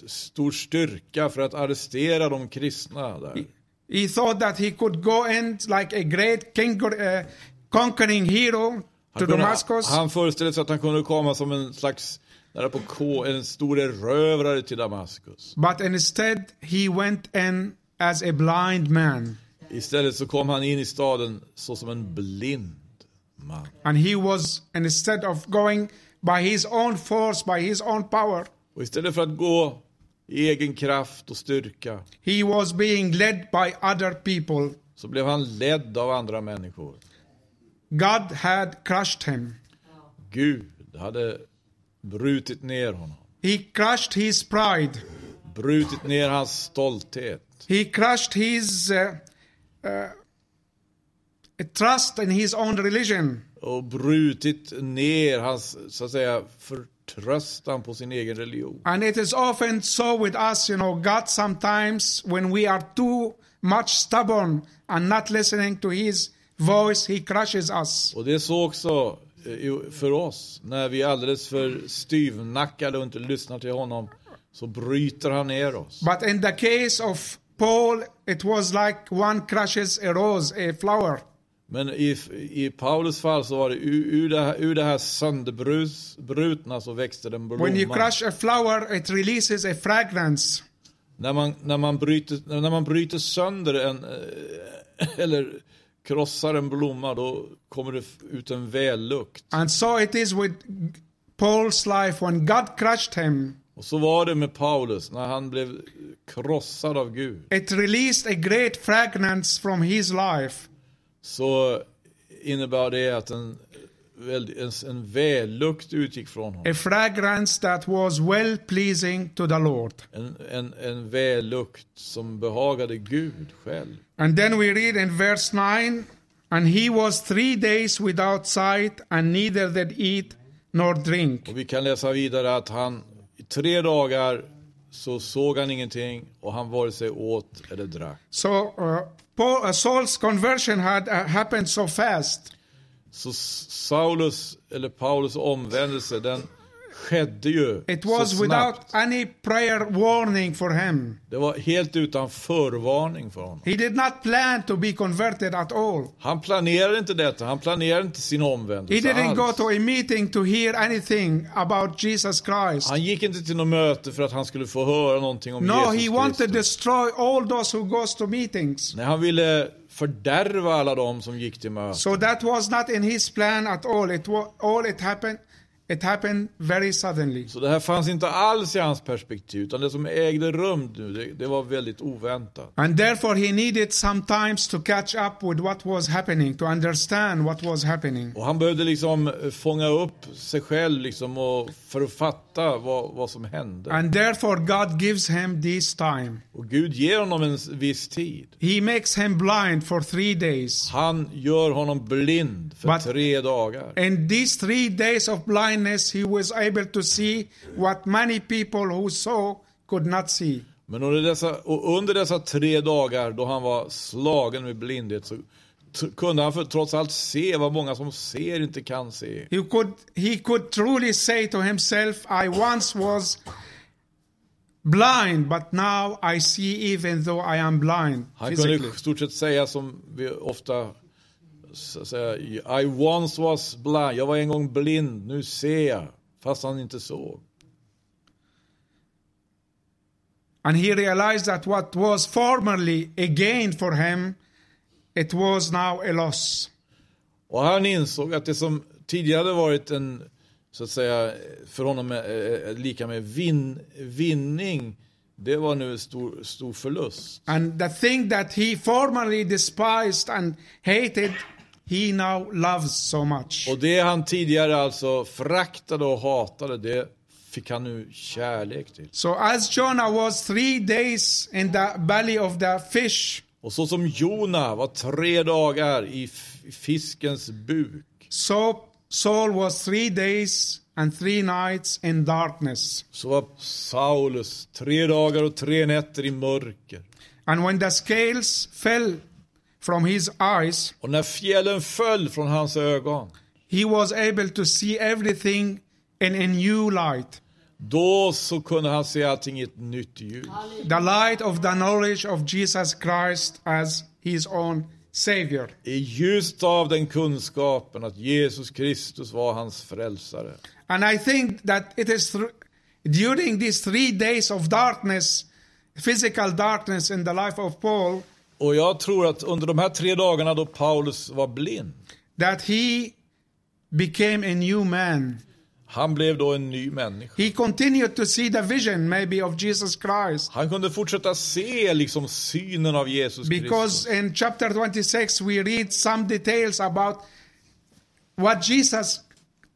stor styrka för att arrestera de kristna där. He thought that he could go in like a great king, uh, conquering hero to kunde, Damascus. han föreställde sig att han kunde komma som en slags, nära på K, en stor erövrare till Damaskus. But instead, he went in as a blind man. Istället så kom han in i staden så som en blind man. And he was, instead of going by his own force, by his own power, Och istället för att gå i egen kraft och styrka he was being led by other people. så blev han ledd av andra människor. God had crushed him. Gud hade brutit ner honom. He crushed his pride. Brutit ner hans stolthet. He crushed his uh, uh, trust in his own religion. Och brutit ner hans, så att säga, förtröstan på sin egen religion. And it is often so with us, you know, God sometimes, when we are too much stubborn and not listening to his voice, he crushes us. Och det är så också eh, för oss. När vi är alldeles för styvnackade och inte lyssnar till honom så bryter han ner oss. But in the case of Paul, it was like one crushes a rose, a flower. Men i, i Paulus fall så var det ur, ur det här, ur det här sönderbrutna så växte det en When you crush a flower, it releases a fragrance. När man, när, man bryter, när man bryter sönder en, eh, eller krossar en blomma då kommer det ut en vällukt. And so it is with Paul's life when God crushed him. Och så var det med Paulus när han blev krossad av Gud. It released a great fragrance from his life. Så innebar det att en, en, en vällukt utgick från honom. A fragrance that was well pleasing to the Lord. En, en, en vällukt som behagade Gud själv. And then we read in verse 9 And he was three days without sight, and neither did eat nor drink. Och vi kan läsa vidare att han i tre dagar så såg han ingenting och han vare sig åt eller drack. So uh, Paul, uh, Saul's conversion had uh, happened so fast. Så Saulus, eller Paulus omvändelse, den skedde ju It så was without snabbt. any prior warning for him. Det var helt utan förvarning för honom. He did not plan to be converted at all. Han planerade inte detta, han planerade inte sin He omvändelse didn't go alls. to a meeting to hear anything about Jesus Christ. Han gick inte till något möte för att han skulle få höra någonting om No, he Jesus wanted to Kristus. destroy all those who goes to meetings. Nej, han ville fördärva alla dem som gick till mötet. So that was not in his plan at all. It was all it happened. It happened very suddenly. Så det här fanns inte alls i hans perspektiv, utan det som ägde rum nu, det, det var väldigt oväntat. And therefore he needed some times to catch up with what was happening, to understand what was happening. Och han behövde liksom fånga upp sig själv liksom och fatta vad, vad som hände. And therefore God gives him this time. Och Gud ger honom en viss tid. He makes him blind for three days. Han gör honom blind för But- tre dagar. In these three days of blindness, he was able to see what many people who saw could not see. Men under dessa, under dessa tre dagar då han var slagen med blindhet så kunde han för, trots allt se vad många som ser inte kan se. He could, he could truly say to himself, I once was blind, but now I see even though I am blind Han physically. kunde i stort sett säga som vi ofta s- säger, I once was blind, jag var en gång blind, nu ser jag, fast han inte såg. And he realized that what was formerly a gain for him, it was now a loss. Och han insåg att det som tidigare varit en, så att säga, för honom eh, eh, lika med vin, vinning, det var nu stor, stor förlust. And the thing that he formerly despised and hated, he now loves so much. Och det han tidigare alltså föraktade och hatade, det fick han nu kärlek till. So as Jonah was three days in the belly of the fish, Och så som Jona var tre dagar i fiskens buk, so Saul was three days and three nights in darkness. så var Saulus tre dagar och tre nätter i mörker. And when the scales fell from his eyes, Och när fjällen föll från hans ögon, he was able to see everything in a new light. då så kunde han se allting i ett nytt ljus. The light of the knowledge of Jesus Christ as his own Savior. I ljuset av den kunskapen att Jesus Kristus var hans frälsare. And I think that it is thr- during these three days of darkness, physical darkness in the life of Paul, Och jag tror att under de här tre dagarna då Paulus var blind, that he became a new man. han blev då en ny människa. He continued to see the vision, maybe, of Jesus Christ. Han kunde fortsätta se liksom synen av Jesus Kristus. Because in chapter 26, we read some details about what Jesus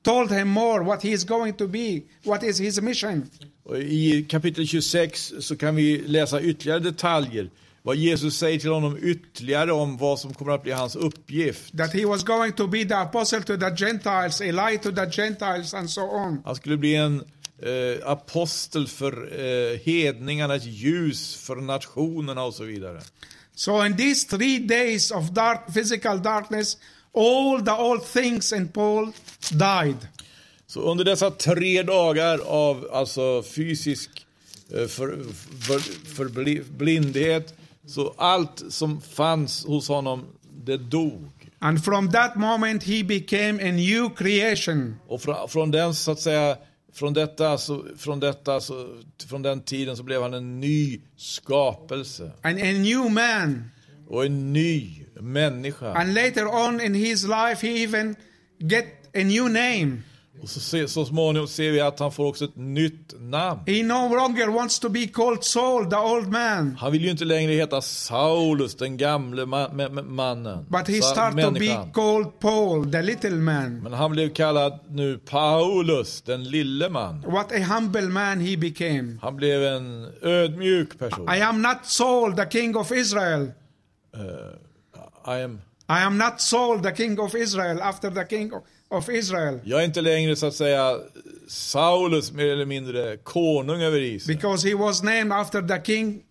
told him more, what he is going to be, what is his mission. Och I kapitel 26 så kan vi läsa ytterligare detaljer. Vad Jesus säger till honom ytterligare om vad som kommer att bli hans uppgift. That he was going to be the apostle to the Gentiles, a light to the Gentiles, and so on. Han skulle bli en eh, apostel för eh, hedningarna, ett ljus för nationerna och så vidare. So in these three days of dark physical darkness, all the old things in Paul died. Så under dessa tre dagar av alltså fysisk eh, för, för, för bli- blindhet, så allt som fanns hos honom, det dog. And from that moment he became a new creation. Och från, från den så att säga, från detta, så, från detta så, från den tiden så blev han en ny skapelse. and a new man. Och en ny människa. And later on in his life, he even get a new name. Och så, se, så småningom ser vi att han får också ett nytt namn. He no longer wants to be called Saul, the old man, Han vill ju inte längre heta Saulus, den gamle ma- ma- ma- mannen. but he started to be called Paul, the little man. Men han blev kallad nu Paulus, den lille man. What a humble man he became. Han blev en ödmjuk person. I am not Saul, the king of Israel. I am, I am not Saul, the king of Israel, after the king of Israel, jag är inte längre så att säga Saulus, mer eller mindre konung över Israel. because he was named after the king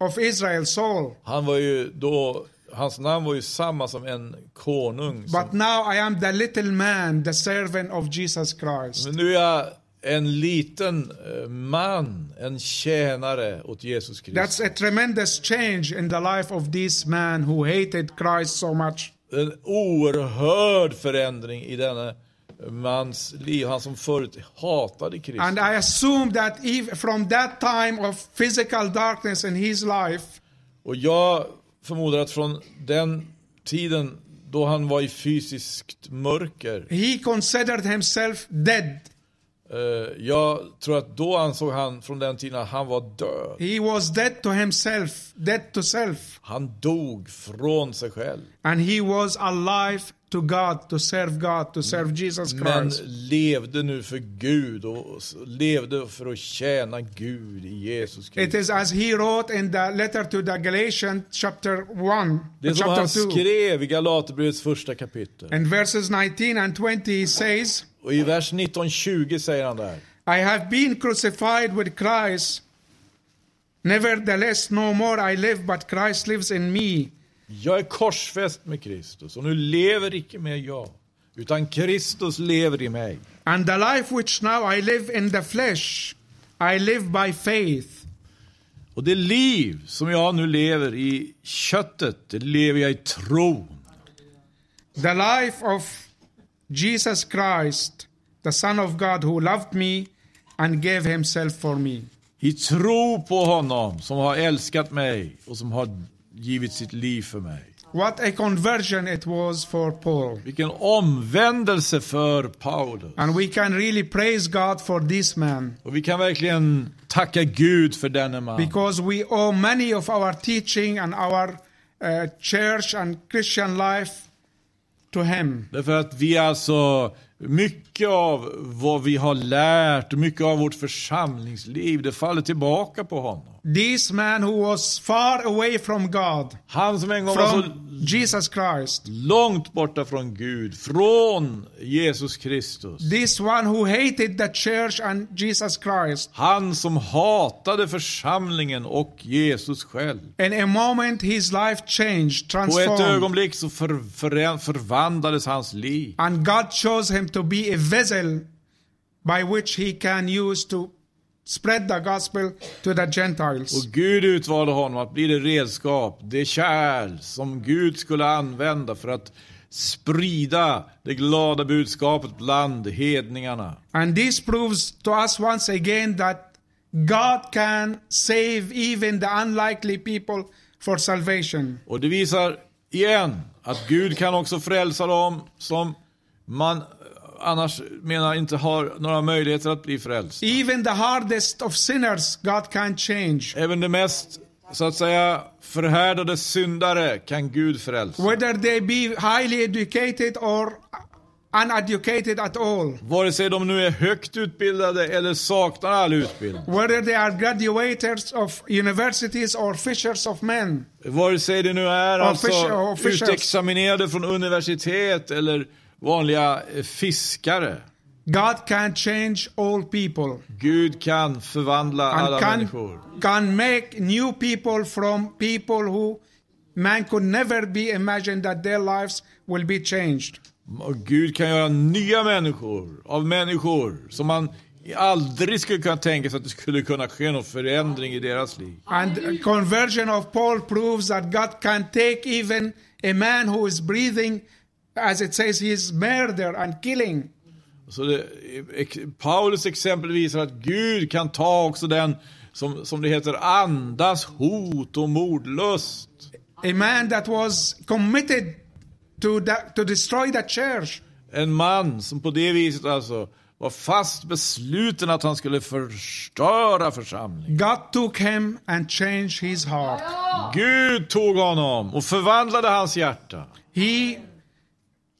of Israel, Saul. Han var ju då, hans namn var ju samma som en konung. Som, But now I am the little man, the servant of Jesus Christ. men nu är jag en liten eh, man, en tjänare åt Jesus That's Kristus. a tremendous change in the life of this man who hated Christ so much. En oerhörd förändring i denna mans liv. Han som förut hatade Kristus. And I assume that if from that time of physical darkness in his life, Och jag förmodar att från den tiden då han var i fysiskt mörker, he considered himself dead. Eh, jag tror att då ansåg han från den tiden att han var död. He was dead to himself, dead to self. Han dog från sig själv. And he was alive to God, to serve God, to serve Jesus Men Christ. levde nu för Gud och levde för att tjäna Gud i Jesus It Kristus. is as he wrote in the letter to the Galatians, chapter 1, Det som han 2. skrev i Galaterbrevets första kapitel. In verses 19 and 20, he says, Och i vers 19-20 säger han där. I have been crucified with Christ. Nevertheless, no more I live, but Christ lives in me. Jag är korsfäst med Kristus och nu lever icke mer jag, utan Kristus lever i mig. And the life which now I live in the flesh, I live by faith Och det liv som jag nu lever i köttet, det lever jag i tron. the life of Jesus Christ, the Son of God, who loved me and gave himself for me. I tro på honom som har älskat mig och som har givit sitt liv för mig. What a conversion it was for Paul. Vilken omvändelse för Paulus. And we can really praise God for this man Och vi kan verkligen tacka Gud för denne man. because we owe many of our teaching and our uh, church and Christian life och hem. Därför att vi alltså, mycket av vad vi har lärt och mycket av vårt församlingsliv, det faller tillbaka på honom. This man who was far away from God, Han som en gång var så Jesus Christ, långt borta från Gud, från Jesus Kristus. this one who hated the church and Jesus Christ, Han som hatade församlingen och Jesus själv. in a moment his life changed, På ett transformed, ögonblick så för, för, förvandlades hans liv. and God chose him to be a vessel by which he can use to spread the gospel to the Gentiles. Och Gud utvalde honom att bli det redskap, det kärl som Gud skulle använda för att sprida det glada budskapet bland hedningarna. And this proves to us once again that God can save even the unlikely people for salvation. Och det visar igen att Gud kan också frälsa dem som man annars menar inte har några möjligheter att bli frälst. Even the hardest of sinners, God can change. Även det mest, så att säga, förhärdade syndare kan Gud frälsa. Whether they be highly educated or uneducated at all, Vare sig de nu är högt utbildade eller saknar all utbildning. whether they are graduates of universities or fishers of men. Vare sig det nu är alltså utexaminerade från universitet eller vanliga eh, fiskare. God can change all people Gud kan förvandla alla and can, människor. can make new people from people who man could never be imagined that their lives will be changed. Gud kan göra nya människor av människor som man aldrig skulle kunna tänka sig att det skulle kunna ske någon förändring i deras liv. And conversion of Paul proves that God can take even a man who is breathing, as it says, he is murder and killing. Så det, Paulus exempel visar att Gud kan ta också den som, som det heter andas hot och mordlust. A man that was committed to, the, to destroy the church. En man som på det viset alltså var fast besluten att han skulle förstöra församlingen. God took him and changed his heart. Gud tog honom och förvandlade hans hjärta. He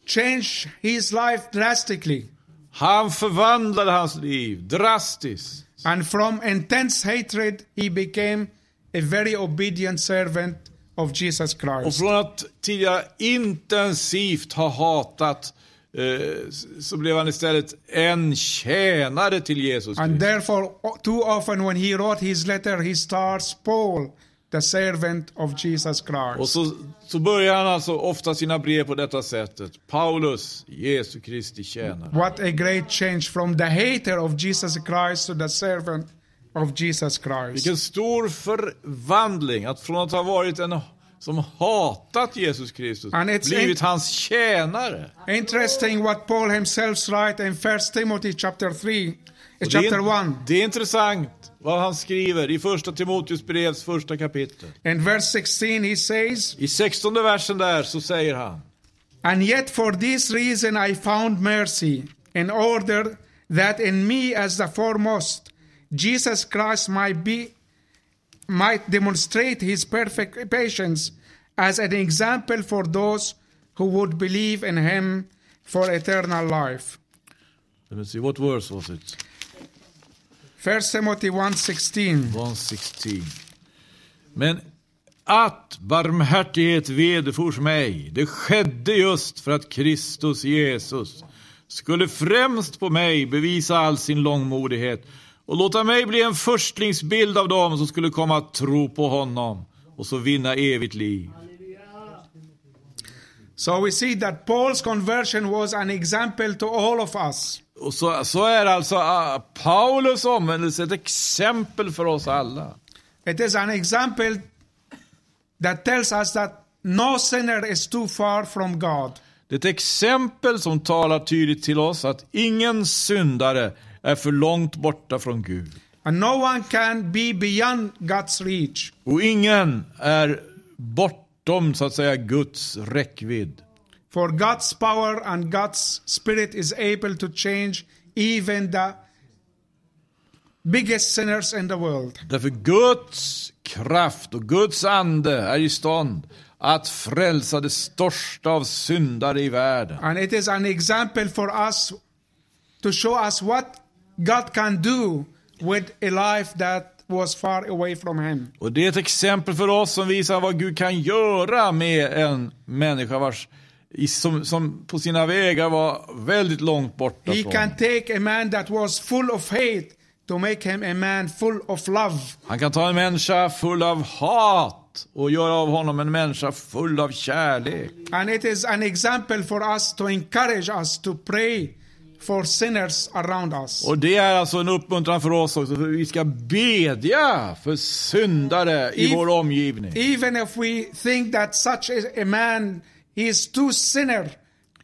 changed his life drastically. Han förvandlade hans liv drastiskt. And from intense hatred, he became a very obedient servant of Jesus Och Christ. från att tidigare intensivt ha hatat eh, så blev han istället en tjänare till Jesus And Kristus. therefore, too often when he wrote his letter, he starts Paul, the servant of Jesus Och Christ. så, så börjar han alltså ofta sina brev på detta sättet. Paulus, Jesu Kristi tjänare. What a great change from the hater of Jesus Christ to the servant of Jesus Christ. Vilken stor förvandling att från att ha varit en som hatat Jesus Kristus blivit hans tjänare. Interesting what Paul himself writes in 1 Timothy chapter 3, uh, Och chapter det, 1. är, det är intressant vad han skriver i första Timoteus brevs första kapitel. In verse 16, he says, I 16 versen där så säger han And yet for this reason I found mercy, in order that in me as the foremost, Jesus Christ might be might demonstrate his perfect patience as an example for those who would believe in him for eternal life. Let me see, what verse was it? 1 Timothy 1:16. 116. Men att barmhärtighet vederfors mig, det skedde just för att Kristus Jesus skulle främst på mig bevisa all sin långmodighet och låta mig bli en förstlingsbild av dem som skulle komma att tro på honom och så vinna evigt liv. So we see that Paul's conversion was an example to all of us. Och så, så är alltså ah, Paulus omvändelse ett exempel för oss alla. It is an example that tells us that no sinner is too far from God. Det är ett exempel som talar tydligt till oss att ingen syndare är för långt borta från Gud. And no one can be beyond God's reach. Och ingen är bortom, så att säga, Guds räckvidd. For God's power and God's spirit is able to change even the biggest sinners in the world. Därför Guds kraft och Guds ande är i stånd att frälsa det största av syndare i världen. And it is an example for us to show us what God can do with a life that was far away from Him. Och det är ett exempel för oss som visar vad Gud kan göra med en människa vars, i- som, som på sina vägar var väldigt långt borta He från. can take a man that was full of hate to make him a man full of love. Han kan ta en människa full av hat och göra av honom en människa full av kärlek. And it is an example for us to encourage us to pray for sinners around us. Och det är alltså en uppmuntran för oss också, för vi ska bedja för syndare i If- vår omgivning. Even if we think that such a, a man he is too sinner,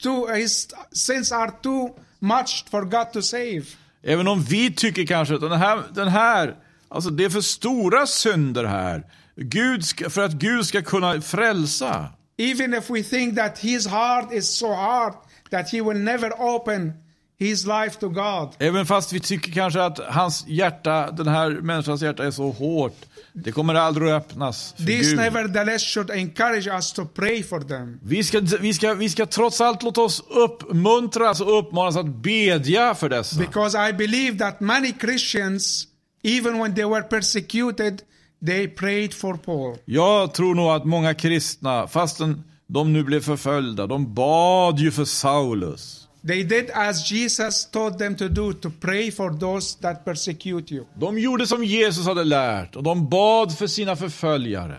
too his sins are too much for God to save. Även om vi tycker kanske att den här, den här alltså det är för stora synder här. Gud ska, för att Gud ska kunna frälsa. Even if we think that his heart is so hard that he will never open his life to God. Även fast vi tycker kanske att hans hjärta, den här människans hjärta är så hårt. Det kommer aldrig att öppnas This nevertheless should encourage us to pray for them. Vi ska, vi, ska, vi ska trots allt låta oss uppmuntras och uppmanas att bedja för dessa. Because I believe that many Christians, even when they were persecuted, they prayed for Paul. Jag tror nog att många kristna, fastän de nu blev förföljda, de bad ju för Saulus. They did as Jesus taught them to do, to pray for those that persecute you. De gjorde som Jesus hade lärt och de bad för sina förföljare.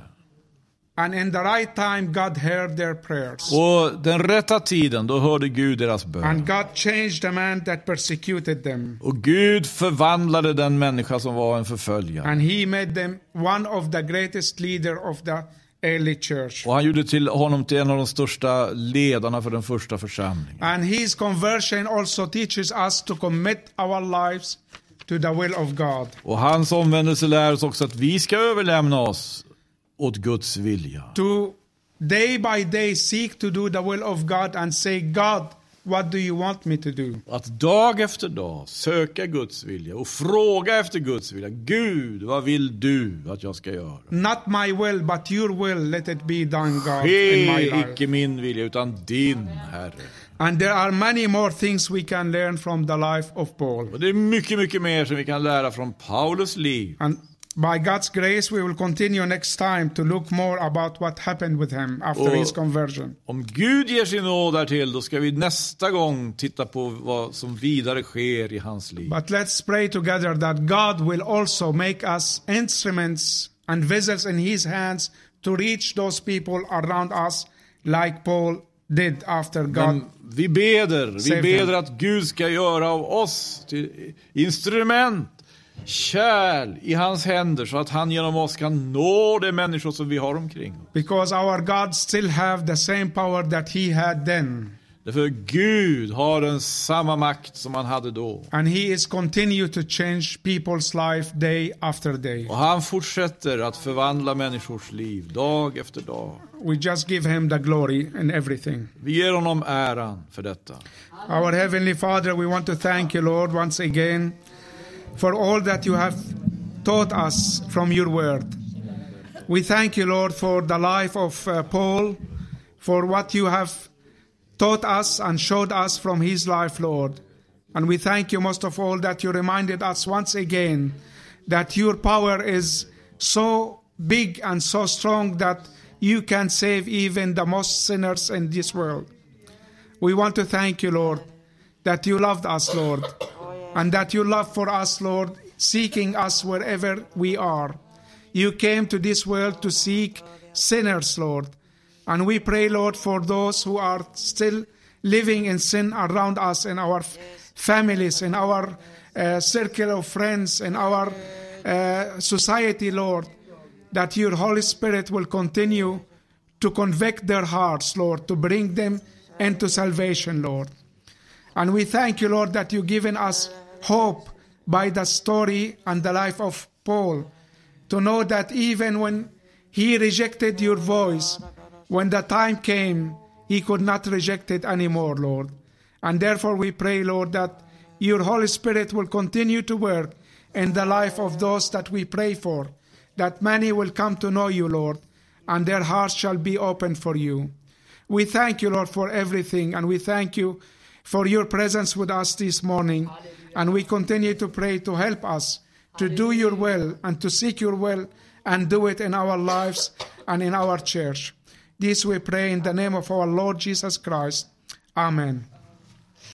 And in the right time, God heard their prayers. Och den rätta tiden, då hörde Gud deras bön. And God changed the man that persecuted them. Och Gud förvandlade den människa som var en förföljare. And he made them one of the greatest leader of the early church. Och han gjorde till honom till en av de största ledarna för den första församlingen. And his conversion also teaches us to commit our lives to the will of God. Och hans omvändelse lär oss också att vi ska överlämna oss åt Guds vilja. To day by day seek to do the will of God and say, God, what do you want me to do? Att dag efter dag söka Guds vilja och fråga efter Guds vilja. Gud, vad vill du att jag ska göra? Not my will, but your will, let it be done, God, in my Ske life. icke min vilja, utan din, Herre. And there are many more things we can learn from the life of Paul. Och det är mycket, mycket mer som vi kan lära från Paulus liv. And by God's grace, we will continue next time to look more about what happened with him after Oh. his conversion. Om Gud ger sin nåd därtill, då ska vi nästa gång titta på vad som vidare sker i hans liv. But let's pray together that God will also make us instruments and vessels in his hands to reach those people around us like Paul did after God. Men vi beder, vi beder them. att Gud ska göra av oss till instrument, kärl i hans händer så att han genom oss kan nå de människor som vi har omkring. Because our God still have the same power that he had then. Därför Gud har den samma makt som han hade då. And he is continue to change people's life day after day. Och han fortsätter att förvandla människors liv dag efter dag. We just give him the glory in everything. Vi ger honom äran för detta. Our Heavenly Father, we want to thank you, Lord, once again for all that you have taught us from your word. We thank you, Lord, for the life of uh, Paul, for what you have taught us and showed us from his life, Lord. And we thank you most of all that you reminded us once again that your power is so big and so strong that you can save even the most sinners in this world. We want to thank you, Lord, that you loved us, Lord, and that your love for us, Lord, seeking us wherever we are. You came to this world to seek sinners, Lord. And we pray, Lord, for those who are still living in sin around us, in our f- families, in our uh, circle of friends, in our uh, society, Lord, that your Holy Spirit will continue to convict their hearts, Lord, to bring them into salvation, Lord. And we thank you, Lord, that you've given us hope by the story and the life of Paul to know that even when he rejected your voice, when the time came, he could not reject it anymore, Lord. And therefore we pray, Lord, that your Holy Spirit will continue to work in the life of those that we pray for, that many will come to know you, Lord, and their hearts shall be open for you. We thank you, Lord, for everything, and we thank you for your presence with us this morning. And we continue to pray to help us to do your will and to seek your will and do it in our lives and in our church. This we pray in the name of our Lord Jesus Christ. Amen.